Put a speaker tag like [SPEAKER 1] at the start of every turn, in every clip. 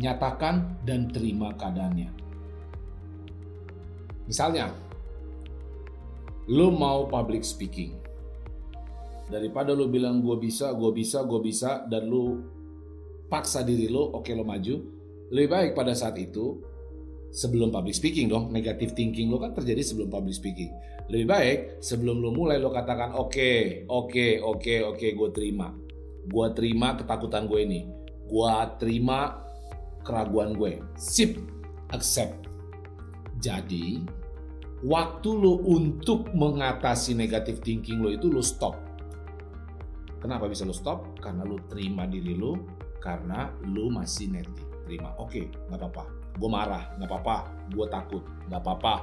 [SPEAKER 1] nyatakan dan terima keadaannya. Misalnya, lo mau public speaking. Daripada lo bilang gue bisa, gue bisa, gue bisa, dan lo paksa diri lo, oke okay, lo maju. Lebih baik pada saat itu, sebelum public speaking dong, negative thinking lo kan terjadi sebelum public speaking. Lebih baik sebelum lo mulai lo katakan oke, okay, oke, okay, oke, okay, oke, okay, gue terima. Gue terima ketakutan gue ini. Gue terima keraguan gue. Sip, accept. Jadi, waktu lo untuk mengatasi negative thinking lo itu lo stop. Kenapa bisa lo stop? Karena lo terima diri lo, karena lo masih netting. Terima, oke, okay, nggak apa-apa. Gue marah, nggak apa-apa. Gue takut, nggak apa-apa.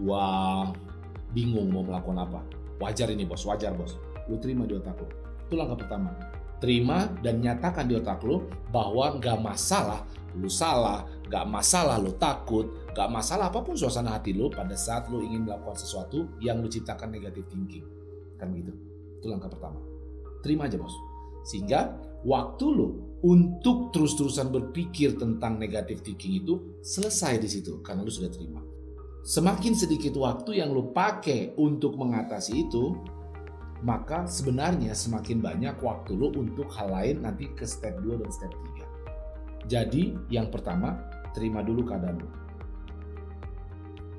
[SPEAKER 1] Gue bingung mau melakukan apa. Wajar ini bos, wajar bos. Lo terima di otak lo. Itu langkah pertama. Terima dan nyatakan di otak lo bahwa nggak masalah lu salah, nggak masalah lo takut, nggak masalah apa pun suasana hati lo pada saat lo ingin melakukan sesuatu yang lo ciptakan negatif thinking. Kan gitu. Itu langkah pertama. Terima aja bos. Sehingga waktu lo untuk terus-terusan berpikir tentang negatif thinking itu selesai di situ karena lo sudah terima. Semakin sedikit waktu yang lo pakai untuk mengatasi itu, maka sebenarnya semakin banyak waktu lo untuk hal lain nanti ke step 2 dan step 3. Jadi yang pertama, terima dulu keadaan lo